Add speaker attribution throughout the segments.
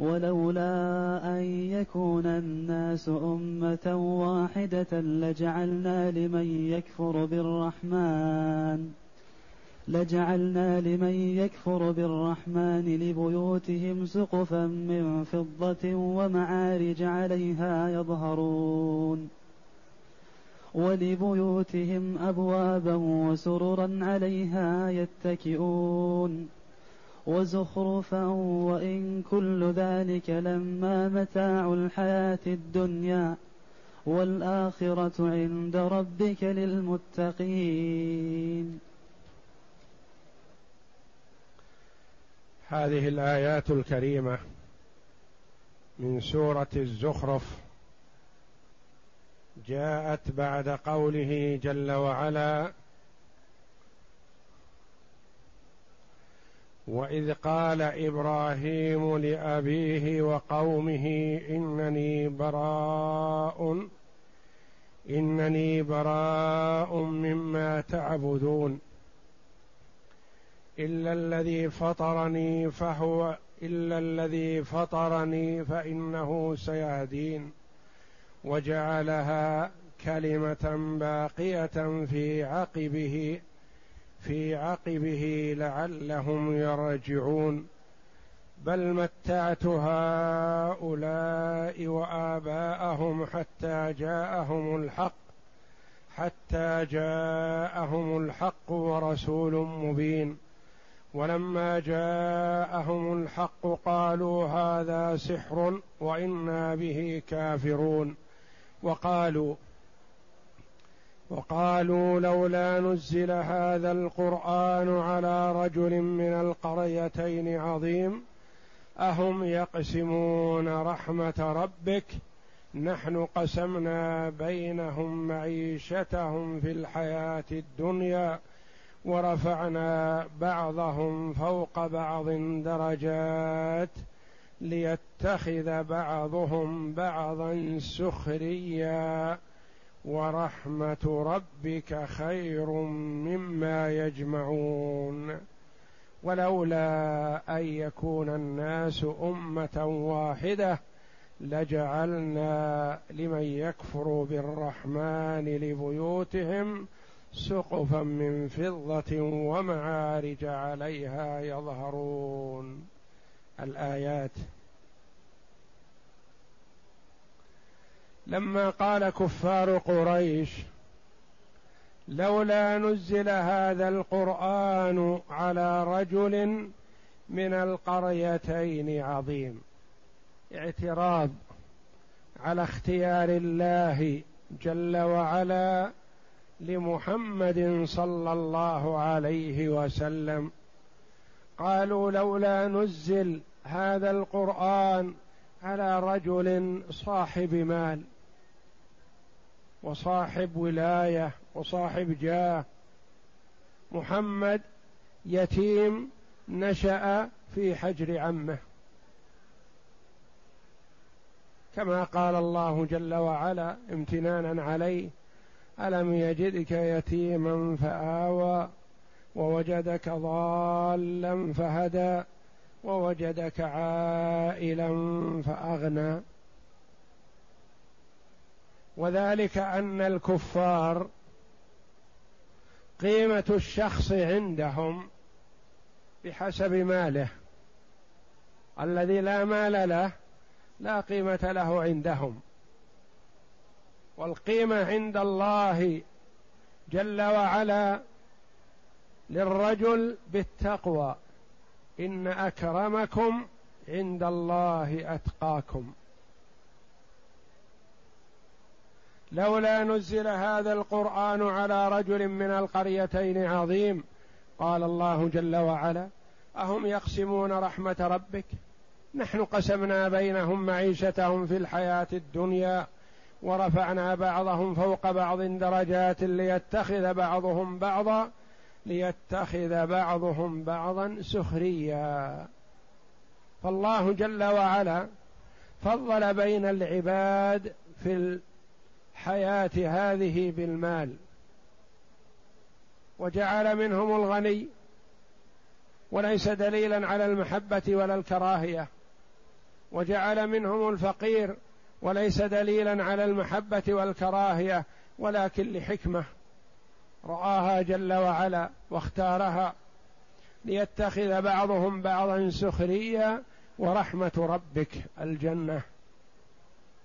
Speaker 1: ولولا أن يكون الناس أمة واحدة لجعلنا لمن يكفر بالرحمن لجعلنا لمن يكفر بالرحمن لبيوتهم سقفا من فضة ومعارج عليها يظهرون ولبيوتهم أبوابا وسررا عليها يتكئون. وزخرفا وإن كل ذلك لما متاع الحياة الدنيا والآخرة عند ربك للمتقين.
Speaker 2: هذه الآيات الكريمة من سورة الزخرف جاءت بعد قوله جل وعلا وإذ قال إبراهيم لأبيه وقومه إنني براء إنني براء مما تعبدون. إلا الذي فطرني فهو إلا الذي فطرني فإنه سيهدين. وجعلها كلمة باقية في عقبه في عقبه لعلهم يرجعون. بل متعت هؤلاء وآباءهم حتى جاءهم الحق حتى جاءهم الحق ورسول مبين. ولما جاءهم الحق قالوا هذا سحر وإنا به كافرون. وقالوا وقالوا لولا نزل هذا القرآن على رجل من القريتين عظيم أهم يقسمون رحمة ربك نحن قسمنا بينهم معيشتهم في الحياة الدنيا ورفعنا بعضهم فوق بعض درجات ليتخذ بعضهم بعضا سخريا. ورحمة ربك خير مما يجمعون. ولولا أن يكون الناس أمة واحدة لجعلنا لمن يكفر بالرحمن لبيوتهم سقفا من فضة ومعارج عليها يظهرون. الآيات لما قال كفار قريش لولا نزل هذا القرآن على رجل من القريتين عظيم. اعتراض على اختيار الله جل وعلا لمحمد صلى الله عليه وسلم. قالوا لولا نزل هذا القرآن على رجل صاحب مال. وصاحب ولاية وصاحب جاه. محمد يتيم نشأ في حجر عمه. كما قال الله جل وعلا امتنانا عليه ألم يجدك يتيما فآوى ووجدك ضالا فهدى ووجدك عائلا فأغنى. وذلك أن الكفار قيمة الشخص عندهم بحسب ماله. الذي لا مال له لا قيمة له عندهم. والقيمة عند الله جل وعلا للرجل بالتقوى. إن أكرمكم عند الله أتقاكم. لولا نزل هذا القرآن على رجل من القريتين عظيم. قال الله جل وعلا أهم يقسمون رحمة ربك؟ نحن قسمنا بينهم معيشتهم في الحياة الدنيا ورفعنا بعضهم فوق بعض درجات ليتخذ بعضهم بعضا ليتخذ بعضهم بعضا سخريا. فالله جل وعلا فضل بين العباد في الحياة هذه بالمال. وجعل منهم الغني وليس دليلا على المحبة ولا الكراهية. وجعل منهم الفقير وليس دليلا على المحبة والكراهية ولكن لحكمة. رآها جل وعلا واختارها ليتخذ بعضهم بعضا سخريا ورحمة ربك الجنة.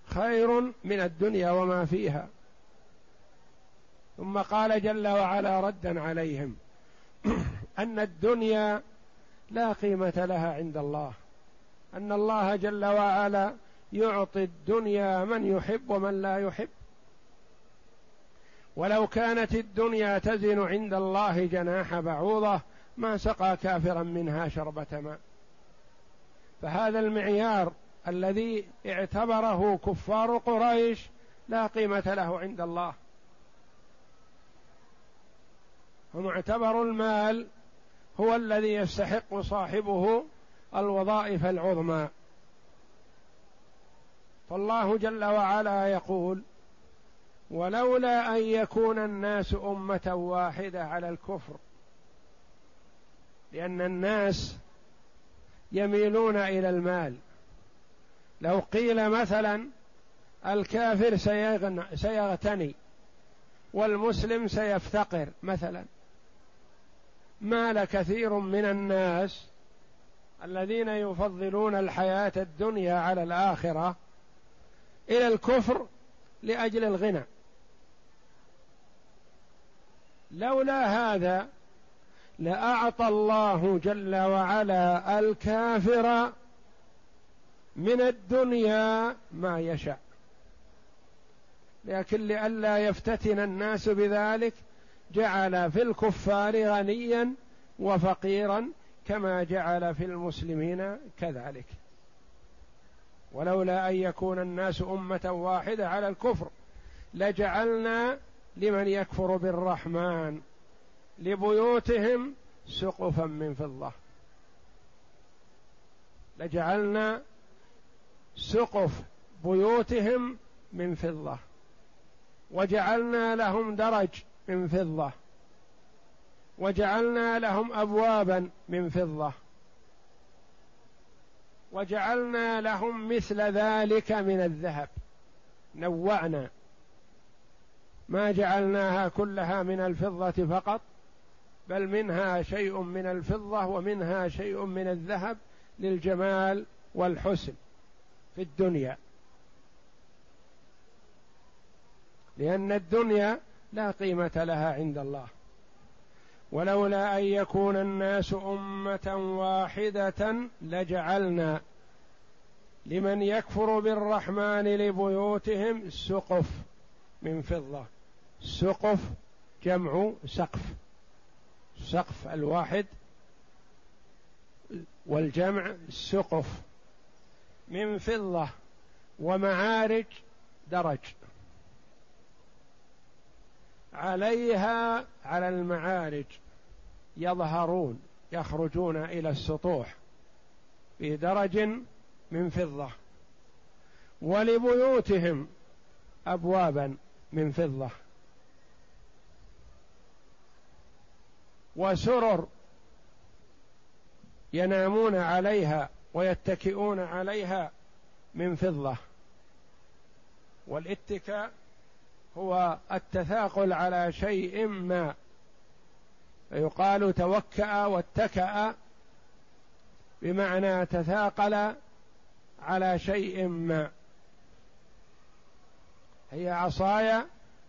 Speaker 2: خير من الدنيا وما فيها. ثم قال جل وعلا ردا عليهم أن الدنيا لا قيمة لها عند الله. أن الله جل وعلا يعطي الدنيا من يحب ومن لا يحب. ولو كانت الدنيا تزن عند الله جناح بعوضة ما سقى كافرا منها شربة ماء. فهذا المعيار الذي اعتبره كفار قريش لا قيمة له عند الله. هم اعتبروا المال هو الذي يستحق صاحبه الوظائف العظمى. فالله جل وعلا يقول ولولا أن يكون الناس أمة واحدة على الكفر لأن الناس يميلون إلى المال لو قيل مثلا الكافر سيغتني والمسلم سيفتقر مثلا. مال كثير من الناس الذين يفضلون الحياة الدنيا على الآخرة إلى الكفر لأجل الغنى. لولا هذا لأعطى الله جل وعلا الكافر من الدنيا ما يشاء لكن لئلا يفتتن الناس بذلك جعل في الكفار غنيا وفقيرا كما جعل في المسلمين كذلك. ولولا أن يكون الناس أمة واحدة على الكفر لجعلنا لمن يكفر بالرحمن لبيوتهم سقفا من فضة. لجعلنا سقف بيوتهم من فضة. وجعلنا لهم درج من فضة. وجعلنا لهم ابوابا من فضة. وجعلنا لهم مثل ذلك من الذهب. نوعنا. ما جعلناها كلها من الفضة فقط بل منها شيء من الفضة ومنها شيء من الذهب للجمال والحسن. في الدنيا. لأن الدنيا لا قيمة لها عند الله. ولولا أن يكون الناس أمة واحدة لجعلنا لمن يكفر بالرحمن لبيوتهم سقف من فضة. سقف جمع سقف. سقف الواحد والجمع سقف. من فضة ومعارج درج. عليها على المعارج يظهرون يخرجون إلى السطوح في درج من فضة. ولبيوتهم ابوابا من فضة. وسرر ينامون عليها ويتكئون عليها من فضة. والاتكاء هو التثاقل على شيء ما. فيقال توكأ واتكأ بمعنى تثاقل على شيء ما. هي عصاي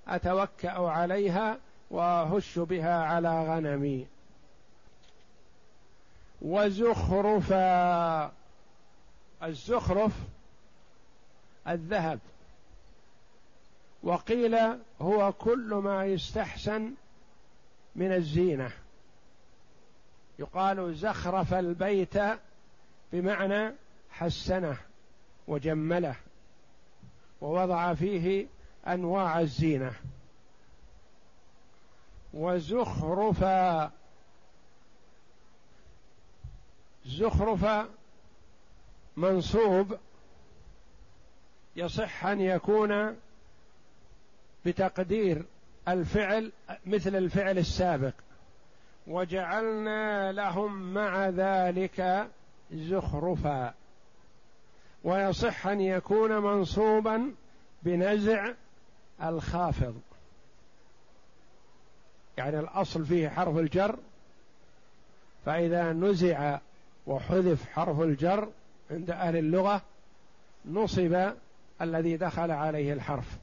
Speaker 2: أتوكأ عليها وأهش بها على غنمي. وزخرفا. الزخرف الذهب. وقيل هو كل ما يستحسن من الزينة. يقال زخرف البيت بمعنى حسنه وجمله ووضع فيه أنواع الزينة. وزخرفا زخرفا منصوب يصح أن يكون بتقدير الفعل مثل الفعل السابق. وجعلنا لهم مع ذلك زخرفا. ويصح أن يكون منصوبا بنزع الخافض. يعني الأصل فيه حرف الجر. فإذا نزع وحذف حرف الجر عند أهل اللغة نصب الذي دخل عليه الحرف.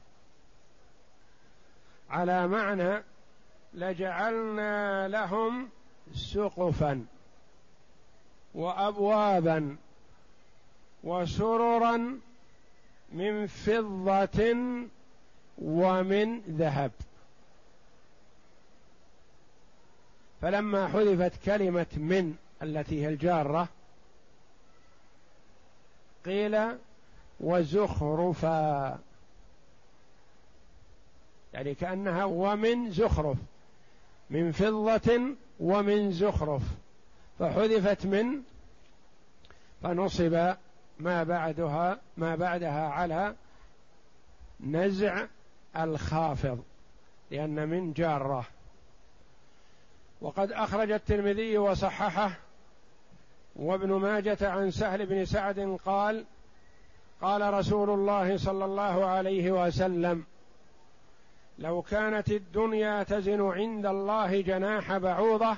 Speaker 2: على معنى لجعلنا لهم سقفا وابوابا وسررا من فضة ومن ذهب. فلما حذفت كلمة من التي هي الجارة قيل وزخرفا. يعني كأنها ومن زخرف من فضة ومن زخرف. فحذفت من فنصب ما بعدها ما بعدها على نزع الخافض لأن من جارة. وقد أخرج الترمذي وصححه وابن ماجة عن سهل بن سعد قال قال رسول الله صلى الله عليه وسلم لو كانت الدنيا تزن عند الله جناح بعوضة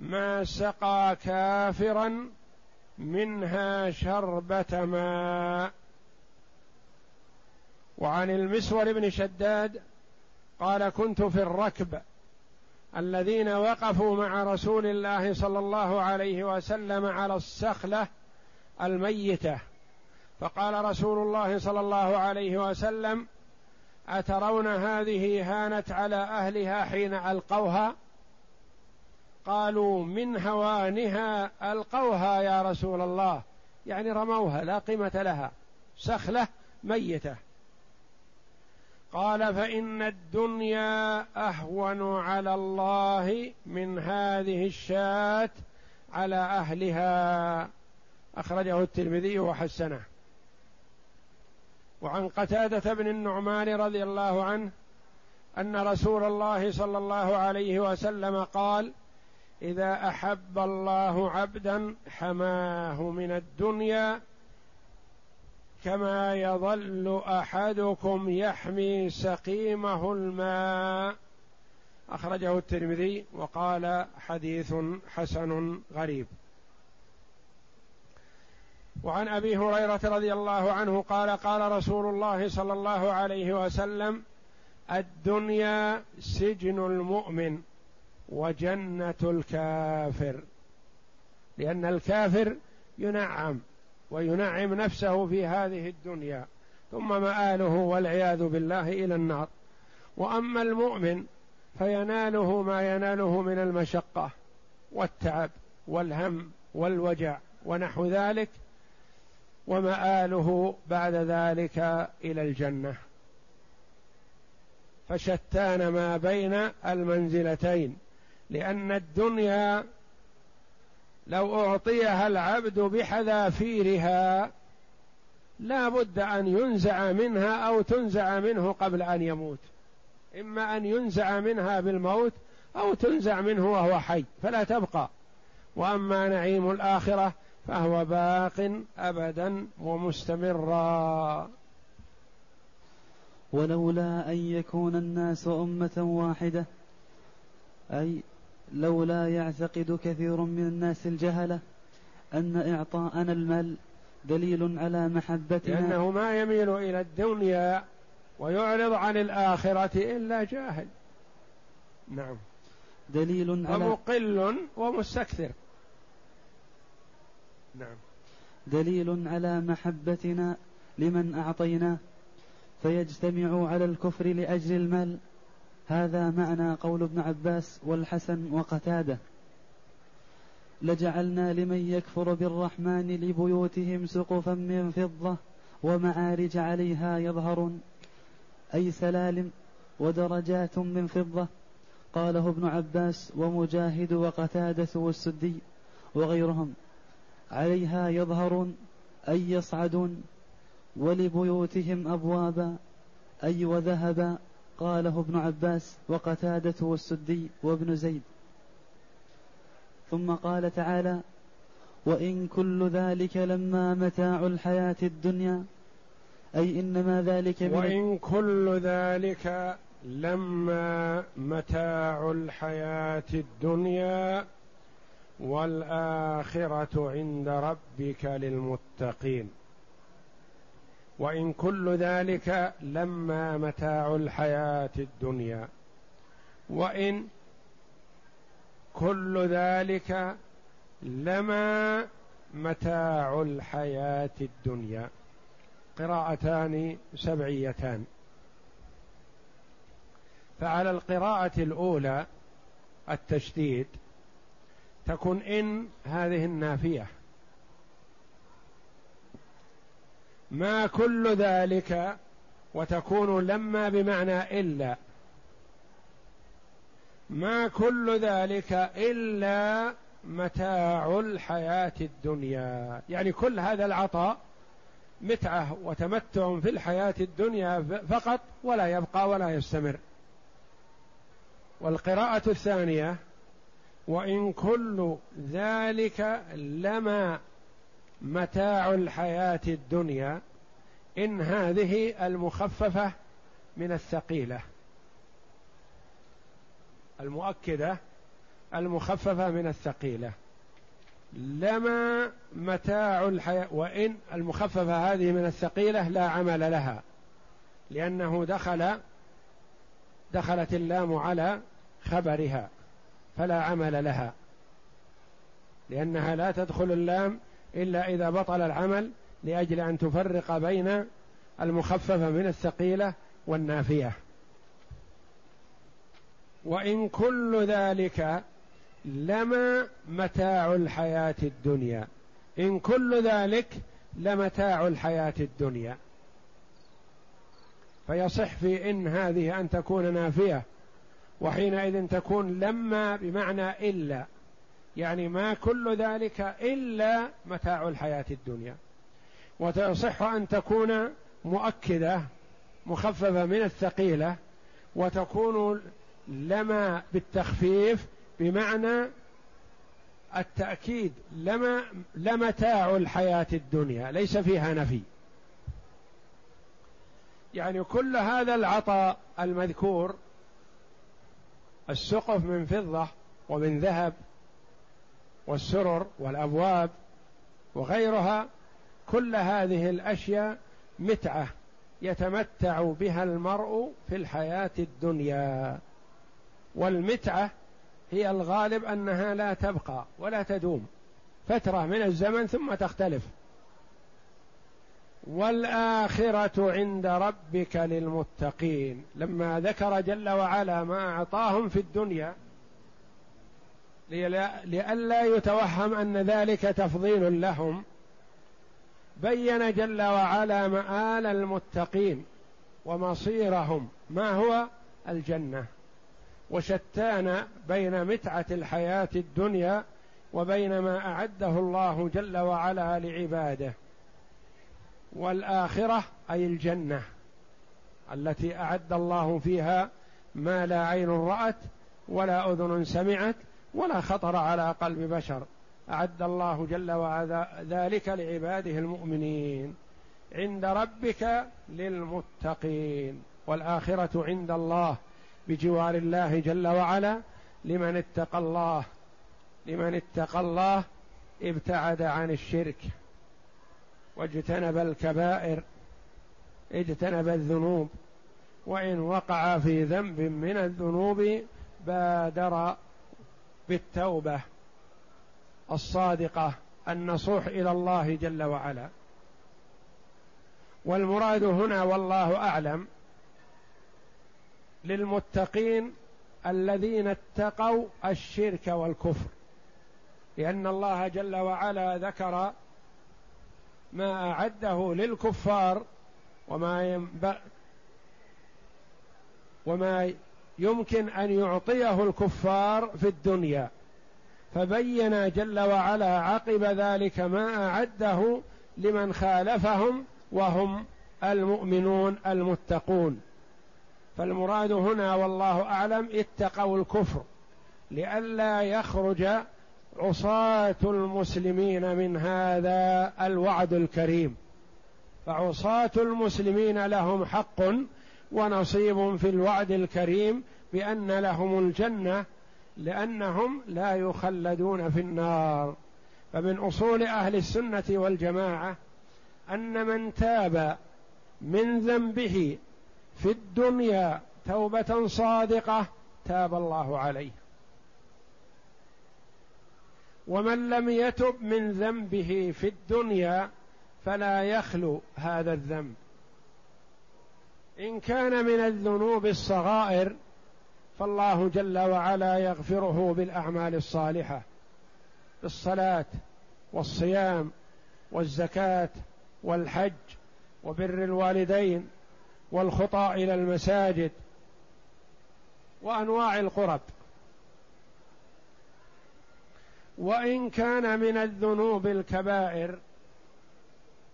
Speaker 2: ما سقى كافرا منها شربة ماء. وعن المسور بن شداد قال كنت في الركب الذين وقفوا مع رسول الله صلى الله عليه وسلم على السخلة الميتة. فقال رسول الله صلى الله عليه وسلم أترون هذه هانت على أهلها حين ألقوها؟ قالوا من هوانها ألقوها يا رسول الله؟ يعني رموها لا قيمة لها. سخلة ميتة. قال فإن الدنيا أهون على الله من هذه الشاة على أهلها. أخرجه الترمذي وحسنه. وعن قتادة بن النعمان رضي الله عنه أن رسول الله صلى الله عليه وسلم قال إذا أحب الله عبدا حماه من الدنيا كما يظل أحدكم يحمي سقيمه الماء. أخرجه الترمذي وقال حديث حسن غريب. وعن أبي هريرة رضي الله عنه قال قال رسول الله صلى الله عليه وسلم الدنيا سجن المؤمن وجنة الكافر. لأن الكافر ينعم. وينعم نفسه في هذه الدنيا ثم مآله والعياذ بالله إلى النار. وأما المؤمن فيناله ما يناله من المشقة والتعب والهم والوجع ونحو ذلك ومآله بعد ذلك إلى الجنة. فشتان ما بين المنزلتين لأن الدنيا لو أعطيها العبد بحذافيرها لا بد أن ينزع منها أو تنزع منه قبل أن يموت. إما أن ينزع منها بالموت أو تنزع منه وهو حي فلا تبقى. وأما نعيم الآخرة فهو باق أبدا ومستمرا.
Speaker 1: ولولا أن يكون الناس أمة واحدة أي لولا يعتقد كثير من الناس الجهلة أن إعطاءنا المال دليل على محبتنا.
Speaker 2: لأنه ما يميل إلى الدنيا ويعرض عن الآخرة إلا جاهل. نعم.
Speaker 1: دليل على
Speaker 2: ومقل ومستكثر. نعم.
Speaker 1: دليل على محبتنا لمن أعطيناه فيجتمع على الكفر لأجل المال. هذا معنى قول ابن عباس والحسن وقتاده. لجعلنا لمن يكفر بالرحمن لبيوتهم سقفا من فضة ومعارج عليها يظهرون. أي سلالم ودرجات من فضة. قاله ابن عباس ومجاهد وقتادة والسدي وغيرهم. عليها يظهرون أي يصعدون. ولبيوتهم أبوابا. أي وذهبا. قاله ابن عباس وقتادة والسدي وابن زيد. ثم قال تعالى وإن كل ذلك لما متاع الحياة الدنيا أي إنما ذلك
Speaker 2: وإن كل ذلك لما متاع الحياة الدنيا والآخرة عند ربك للمتقين. وإن كل ذلك لما متاع الحياة الدنيا. وإن كل ذلك لما متاع الحياة الدنيا. قراءتان سبعيتان. فعلى القراءة الأولى التشديد تكون إن هذه النافية. ما كل ذلك وتكون لما بمعنى إلا. ما كل ذلك إلا متاع الحياة الدنيا. يعني كل هذا العطاء متعة وتمتع في الحياة الدنيا فقط ولا يبقى ولا يستمر. والقراءة الثانية وإن كل ذلك لما متاع الحياة الدنيا إن هذه المخففة من الثقيلة. المؤكدة المخففة من الثقيلة. لما متاع الحياة وإن المخففة هذه من الثقيلة لا عمل لها لأنه دخل دخلت اللام على خبرها فلا عمل لها لأنها لا تدخل اللام إلا إذا بطل العمل لأجل أن تفرق بين المخففة من الثقيلة والنافية. وإن كل ذلك لما متاع الحياة الدنيا. إن كل ذلك لمتاع الحياة الدنيا. فيصح في إن هذه أن تكون نافية وحينئذ تكون لما بمعنى إلا. يعني ما كل ذلك إلا متاع الحياة الدنيا. وتصح أن تكون مؤكدة مخففة من الثقيلة وتكون لما بالتخفيف بمعنى التأكيد لما لمتاع الحياة الدنيا ليس فيها نفي. يعني كل هذا العطاء المذكور السقف من فضة ومن ذهب والسرر والأبواب وغيرها كل هذه الأشياء متعة يتمتع بها المرء في الحياة الدنيا. والمتعة هي الغالب أنها لا تبقى ولا تدوم فترة من الزمن ثم تختلف. والآخرة عند ربك للمتقين. لما ذكر جل وعلا ما أعطاهم في الدنيا لئلا يتوهم أن ذلك تفضيل لهم. بين جل وعلا مآل المتقين ومصيرهم ما هو؟ الجنة. وشتان بين متعة الحياة الدنيا وبين ما أعده الله جل وعلا لعباده. والآخرة أي الجنة التي أعد الله فيها ما لا عين رأت ولا أذن سمعت ولا خطر على قلب بشر. أعد الله جل وعلا ذلك لعباده المؤمنين. عند ربك للمتقين. والآخرة عند الله بجوار الله جل وعلا لمن اتقى الله. لمن اتقى الله ابتعد عن الشرك. واجتنب الكبائر. اجتنب الذنوب. وإن وقع في ذنب من الذنوب بادر بالتوبة الصادقة النصوح إلى الله جل وعلا. والمراد هنا والله أعلم للمتقين الذين اتقوا الشرك والكفر لأن الله جل وعلا ذكر ما أعده للكفار وما ينبغي وما يمكن أن يعطيه الكفار في الدنيا. فبين جل وعلا عقب ذلك ما أعده لمن خالفهم وهم المؤمنون المتقون. فالمراد هنا والله أعلم اتقوا الكفر لئلا يخرج عصاة المسلمين من هذا الوعد الكريم. فعصاة المسلمين لهم حق ونصيب في الوعد الكريم بأن لهم الجنة لأنهم لا يخلدون في النار. فمن أصول أهل السنة والجماعة أن من تاب من ذنبه في الدنيا توبة صادقة تاب الله عليه. ومن لم يتب من ذنبه في الدنيا فلا يخلو هذا الذنب. إن كان من الذنوب الصغائر فالله جل وعلا يغفره بالأعمال الصالحة بالصلاة والصيام والزكاة والحج وبر الوالدين والخطى إلى المساجد وأنواع القرب. وإن كان من الذنوب الكبائر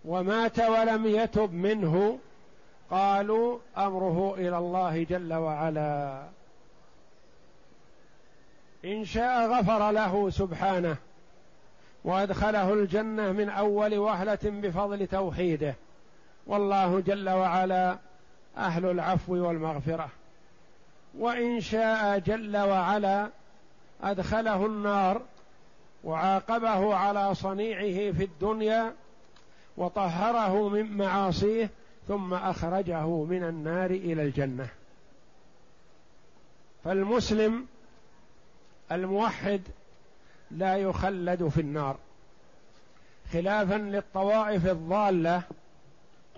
Speaker 2: ومات ولم يتب منه قالوا أمره إلى الله جل وعلا. إن شاء غفر له سبحانه وأدخله الجنة من أول وهلة بفضل توحيده. والله جل وعلا أهل العفو والمغفرة. وإن شاء جل وعلا أدخله النار وعاقبه على صنيعه في الدنيا وطهره من معاصيه ثم أخرجه من النار إلى الجنة. فالمسلم الموحد لا يخلد في النار خلافا للطوائف الضالة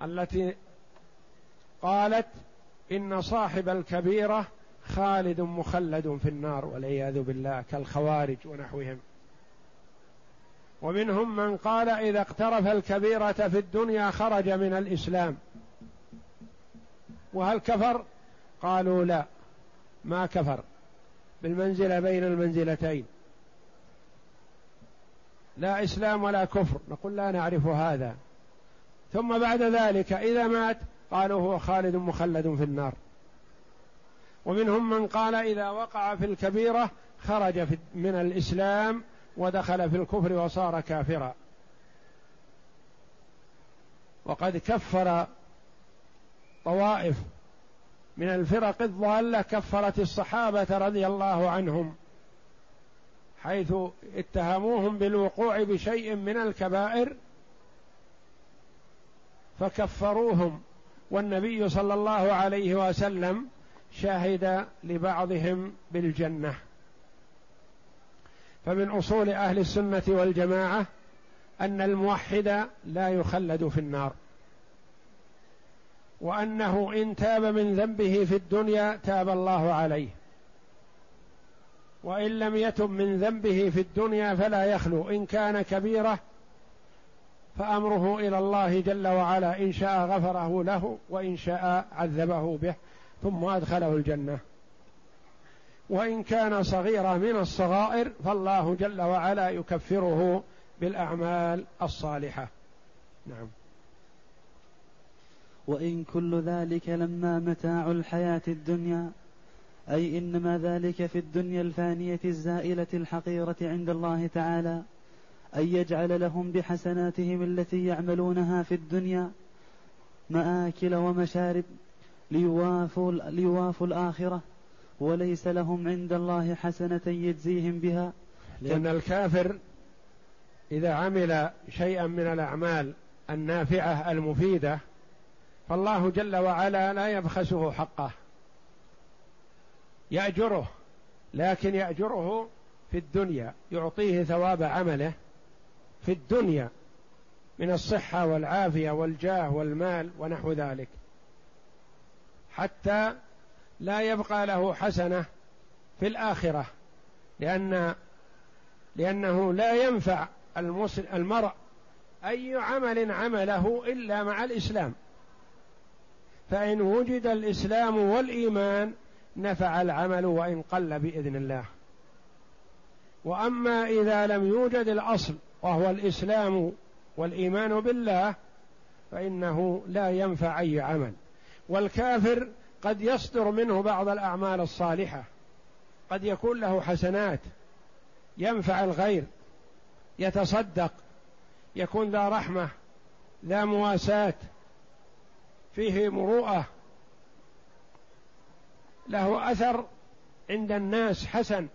Speaker 2: التي قالت إن صاحب الكبيرة خالد مخلد في النار والعياذ بالله كالخوارج ونحوهم. ومنهم من قال إذا اقترف الكبيرة في الدنيا خرج من الإسلام. وهل كفر؟ قالوا لا. ما كفر. بالمنزلة بين المنزلتين. لا إسلام ولا كفر. نقول لا نعرف هذا. ثم بعد ذلك إذا مات قالوا هو خالد مخلد في النار. ومنهم من قال إذا وقع في الكبيرة خرج من الإسلام ودخل في الكفر وصار كافرا. وقد كفر طوائف من الفرق الضالة كفرت الصحابة رضي الله عنهم حيث اتهموهم بالوقوع بشيء من الكبائر فكفروهم. والنبي صلى الله عليه وسلم شهد لبعضهم بالجنة. فمن أصول أهل السنة والجماعة أن الموحد لا يخلد في النار. وأنه إن تاب من ذنبه في الدنيا تاب الله عليه. وإن لم يتب من ذنبه في الدنيا فلا يخلو. إن كان كبيره فأمره إلى الله جل وعلا. إن شاء غفره له وإن شاء عذبه به ثم أدخله الجنة. وإن كان صغيره من الصغائر فالله جل وعلا يكفره بالأعمال الصالحة. نعم.
Speaker 1: وإن كل ذلك لما متاع الحياة الدنيا أي إنما ذلك في الدنيا الفانية الزائلة الحقيرة عند الله تعالى أن يجعل لهم بحسناتهم التي يعملونها في الدنيا مآكل ومشارب ليوافوا, ليوافوا الآخرة. وليس لهم عند الله حسنة يجزيهم بها.
Speaker 2: لأن الكافر إذا عمل شيئا من الأعمال النافعة المفيدة فالله جل وعلا لا يبخسه حقه. يأجره لكن يأجره في الدنيا يعطيه ثواب عمله في الدنيا من الصحة والعافية والجاه والمال ونحو ذلك. حتى لا يبقى له حسنة في الآخرة لأن لأنه لا ينفع المرء اي عمل عمله إلا مع الإسلام. فإن وجد الإسلام والإيمان نفع العمل وإن قل بإذن الله. وأما إذا لم يوجد الأصل وهو الإسلام والإيمان بالله فإنه لا ينفع أي عمل. والكافر قد يصدر منه بعض الأعمال الصالحة. قد يكون له حسنات. ينفع الغير. يتصدق. يكون ذا رحمة. ذا مواساة. فيه مروءة. له أثر عند الناس حسن.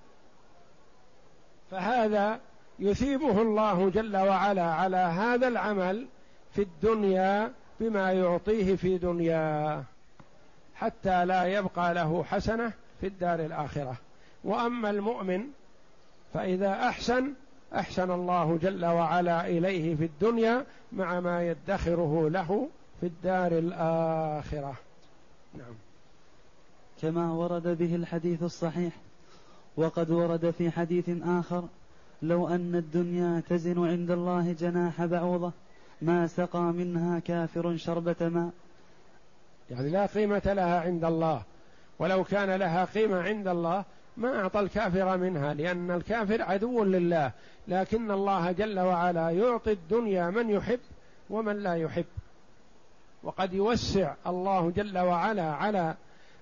Speaker 2: فهذا يثيبه الله جل وعلا على هذا العمل في الدنيا بما يعطيه في دنياه. حتى لا يبقى له حسنة في الدار الآخرة. وأما المؤمن فإذا أحسن أحسن الله جل وعلا إليه في الدنيا مع ما يدخره له في الدار الآخرة. نعم.
Speaker 1: كما ورد به الحديث الصحيح وقد ورد في حديث آخر لو أن الدنيا تزن عند الله جناح بعوضة ما سقى منها كافر شربة ماء.
Speaker 2: يعني لا قيمة لها عند الله. ولو كان لها قيمة عند الله ما أعطى الكافر منها لأن الكافر عدو لله. لكن الله جل وعلا يعطي الدنيا من يحب ومن لا يحب. وقد يوسع الله جل وعلا على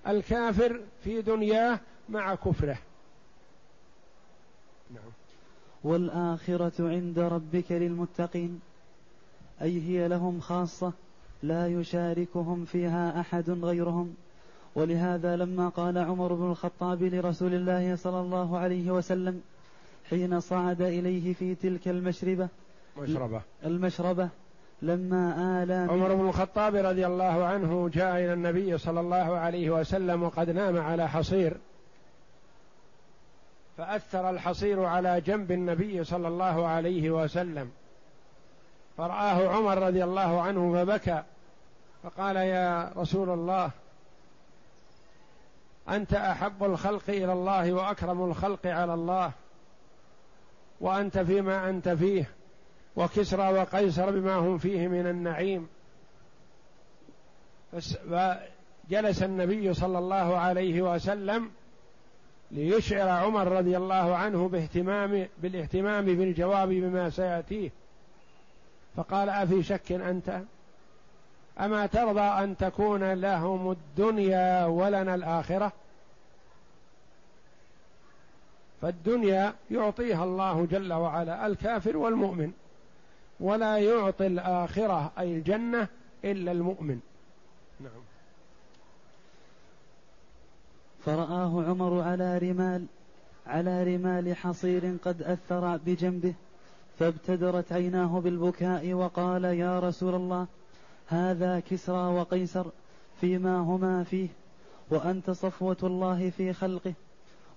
Speaker 2: الكافر في دنياه مع كفره.
Speaker 1: نعم. والآخرة عند ربك للمتقين. أي هي لهم خاصة لا يشاركهم فيها أحد غيرهم. ولهذا لما قال عمر بن الخطاب لرسول الله صلى الله عليه وسلم حين صعد إليه في تلك المشربة
Speaker 2: مشربة.
Speaker 1: المشربة لما آلى
Speaker 2: عمر بن الخطاب رضي الله عنه جاء إلى النبي صلى الله عليه وسلم وقد نام على حصير. فأثر الحصير على جنب النبي صلى الله عليه وسلم. فرآه عمر رضي الله عنه فبكى فقال يا رسول الله أنت أحب الخلق إلى الله وأكرم الخلق على الله وأنت فيما أنت فيه وكسرى وقيصر بما هم فيه من النعيم. فجلس النبي صلى الله عليه وسلم ليشعر عمر رضي الله عنه باهتمام بالاهتمام بالجواب بما سيأتيه. فقال أفي شك أنت؟ أما ترضى أن تكون لهم الدنيا ولنا الآخرة؟ فالدنيا يعطيها الله جل وعلا الكافر والمؤمن ولا يعطي الآخرة أي الجنة إلا المؤمن. نعم.
Speaker 1: فرآه عمر على رمال على رمال حصير قد أثر بجنبه فابتدرت عيناه بالبكاء وقال يا رسول الله هذا كسرى وقيصر فيما هما فيه وأنت صفوة الله في خلقه.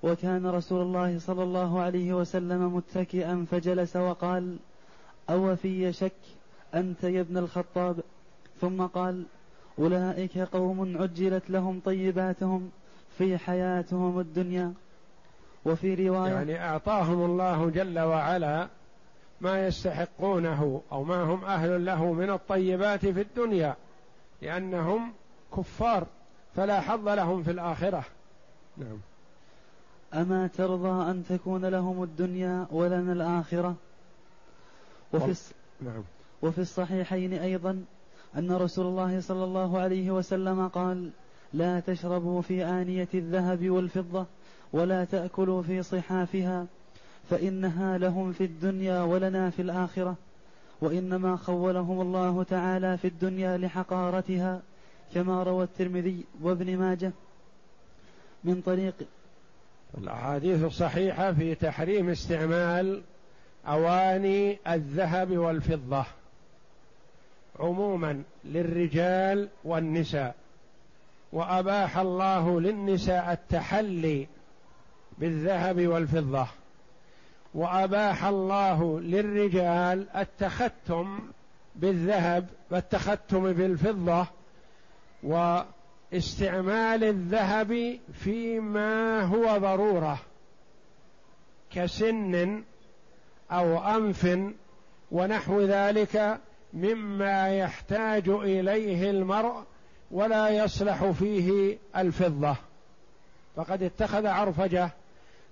Speaker 1: وكان رسول الله صلى الله عليه وسلم متكئا فجلس وقال أو في شك أنت يا ابن الخطاب؟ ثم قال أولئك قوم عجلت لهم طيباتهم في حياتهم الدنيا. وفي رواية
Speaker 2: يعني أعطاهم الله جل وعلا ما يستحقونه أو ما هم أهل له من الطيبات في الدنيا لأنهم كفار فلا حظ لهم في الآخرة. نعم.
Speaker 1: أما ترضى أن تكون لهم الدنيا ولنا الآخرة؟ وفي نعم. وفي الصحيحين أيضا أن رسول الله صلى الله عليه وسلم قال لا تشربوا في آنية الذهب والفضة ولا تأكلوا في صحافها فإنها لهم في الدنيا ولنا في الآخرة وإنما خولهم الله تعالى في الدنيا لحقارتها كما روى الترمذي وابن ماجه من طريق
Speaker 2: الأحاديث الصحيحة في تحريم استعمال أواني الذهب والفضة عموما للرجال والنساء وأباح الله للنساء التحلي بالذهب والفضة. وأباح الله للرجال التختم بالذهب والتختم بالفضة واستعمال الذهب فيما هو ضرورة كسن أو أنف ونحو ذلك مما يحتاج إليه المرء ولا يصلح فيه الفضة. فقد اتخذ عرفجة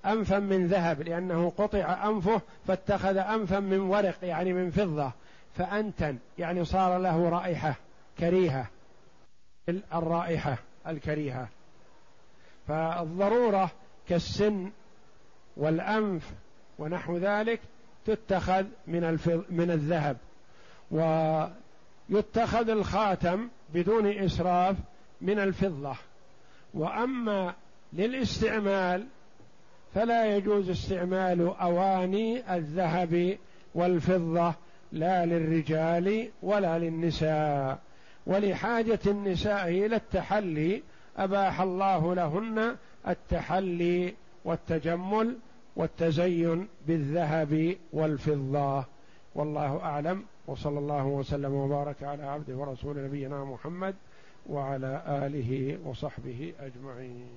Speaker 2: أنفا من ذهب لأنه قطع أنفه فاتخذ أنفا من ورق يعني من فضة. فأنتن يعني صار له رائحة كريهة. الرائحة الكريهة. فالضرورة كالسن والأنف ونحو ذلك تتخذ من الفض من الذهب. ويتخذ الخاتم بدون إسراف من الفضة. وأما للاستعمال فلا يجوز استعمال أواني الذهب والفضة لا للرجال ولا للنساء. ولحاجة النساء إلى التحلي أباح الله لهن التحلي والتجمل والتزين بالذهب والفضة. والله أعلم. وصلى الله وسلم وبارك على عبده ورسول نبينا محمد وعلى آله وصحبه أجمعين.